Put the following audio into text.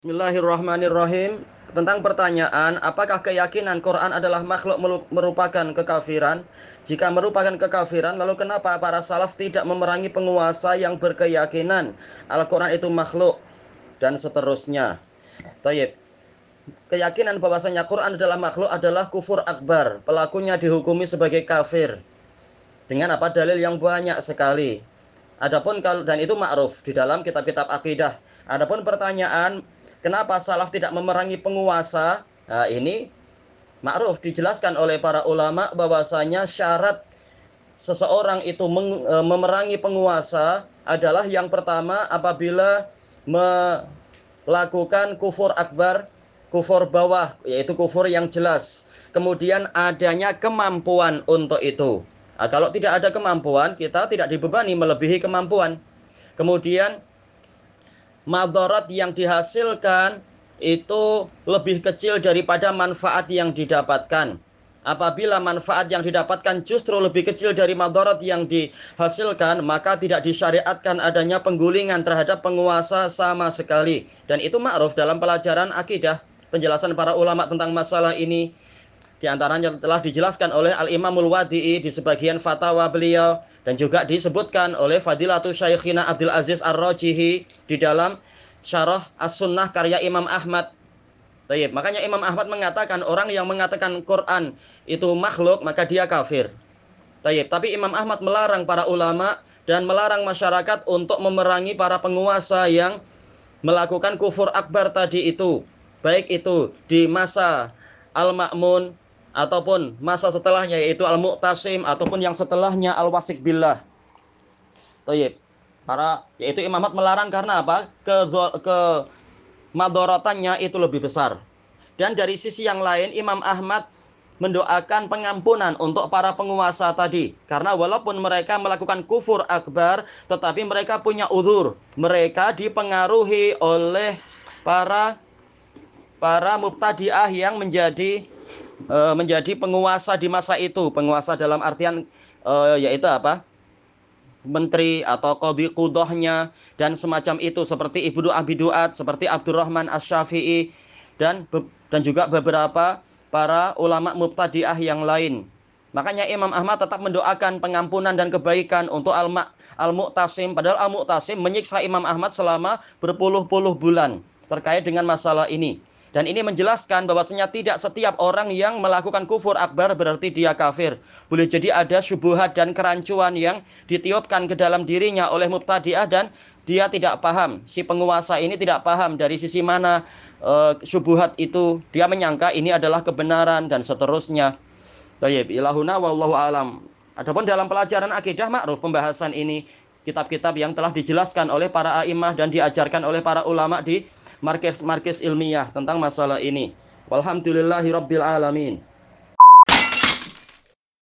Bismillahirrahmanirrahim. Tentang pertanyaan, apakah keyakinan Quran adalah makhluk merupakan kekafiran? Jika merupakan kekafiran, lalu kenapa para salaf tidak memerangi penguasa yang berkeyakinan Al-Quran itu makhluk? Dan seterusnya. Tayyip. Keyakinan bahwasanya Quran adalah makhluk adalah kufur akbar. Pelakunya dihukumi sebagai kafir. Dengan apa dalil yang banyak sekali. Adapun kalau dan itu ma'ruf di dalam kitab-kitab akidah. Adapun pertanyaan Kenapa salaf tidak memerangi penguasa? Nah, ini ma'ruf dijelaskan oleh para ulama bahwasanya syarat seseorang itu e, memerangi penguasa adalah yang pertama apabila melakukan kufur akbar, kufur bawah, yaitu kufur yang jelas. Kemudian adanya kemampuan untuk itu. Nah, kalau tidak ada kemampuan, kita tidak dibebani melebihi kemampuan. Kemudian madarat yang dihasilkan itu lebih kecil daripada manfaat yang didapatkan. Apabila manfaat yang didapatkan justru lebih kecil dari madarat yang dihasilkan, maka tidak disyariatkan adanya penggulingan terhadap penguasa sama sekali. Dan itu ma'ruf dalam pelajaran akidah. Penjelasan para ulama tentang masalah ini di antaranya telah dijelaskan oleh Al-Imamul Wadi'i di sebagian fatwa beliau dan juga disebutkan oleh Fadilatul Syaikhina Abdul Aziz Ar-Rajihi di dalam Syarah As-Sunnah karya Imam Ahmad. Tayyip. Makanya Imam Ahmad mengatakan orang yang mengatakan Quran itu makhluk maka dia kafir. Tayyip. Tapi Imam Ahmad melarang para ulama dan melarang masyarakat untuk memerangi para penguasa yang melakukan kufur akbar tadi itu. Baik itu di masa Al-Ma'mun ataupun masa setelahnya yaitu al-mu'tasim ataupun yang setelahnya al-wasik billah. Tayyib. Para yaitu Imam Ahmad melarang karena apa? Ke ke madorotannya itu lebih besar. Dan dari sisi yang lain Imam Ahmad mendoakan pengampunan untuk para penguasa tadi karena walaupun mereka melakukan kufur akbar tetapi mereka punya udur mereka dipengaruhi oleh para para mubtadi'ah yang menjadi uh, menjadi penguasa di masa itu. Penguasa dalam artian uh, yaitu apa? Menteri atau kodi kudohnya dan semacam itu seperti Ibnu Abi Duat, seperti Abdurrahman Asy-Syafi'i dan dan juga beberapa para ulama mubtadi'ah yang lain. Makanya Imam Ahmad tetap mendoakan pengampunan dan kebaikan untuk al-ma al-mu'tasim padahal al-mu'tasim menyiksa Imam Ahmad selama berpuluh-puluh bulan terkait dengan masalah ini. Dan ini menjelaskan bahwasanya tidak setiap orang yang melakukan kufur akbar berarti dia kafir. Boleh jadi ada syubhat dan kerancuan yang ditiupkan ke dalam dirinya oleh mubtadi'ah dan dia tidak paham. Si penguasa ini tidak paham dari sisi mana uh, syubhat itu. Dia menyangka ini adalah kebenaran dan seterusnya. Tayyib ilahuna wallahu alam. Adapun dalam pelajaran akidah makruf pembahasan ini kitab-kitab yang telah dijelaskan oleh para a'immah dan diajarkan oleh para ulama di markis-markis ilmiah tentang masalah ini. Walhamdulillahi rabbil alamin.